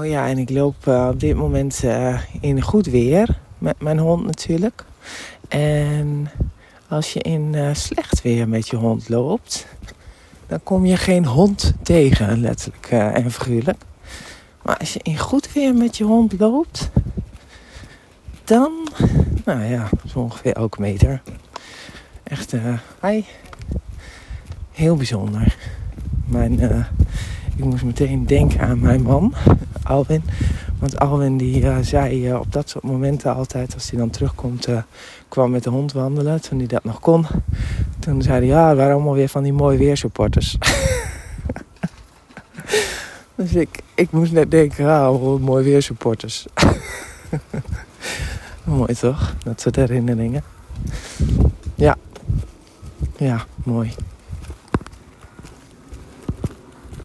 Oh ja, en ik loop uh, op dit moment uh, in goed weer met mijn hond natuurlijk. En als je in uh, slecht weer met je hond loopt, dan kom je geen hond tegen, letterlijk en figuurlijk. Maar als je in goed weer met je hond loopt, dan, nou ja, zo ongeveer elke meter. Echt, hi. Heel bijzonder. Mijn, ik moest meteen denken aan mijn man, Want Alwin die uh, zei op dat soort momenten altijd, als hij dan terugkomt, kwam met de hond wandelen, toen hij dat nog kon. Toen zei hij, ja, waren allemaal weer van die mooie weersupporters. dus ik, ik moest net denken, ah, mooi weersupporters. mooi toch? Dat soort herinneringen. Ja. Ja, mooi.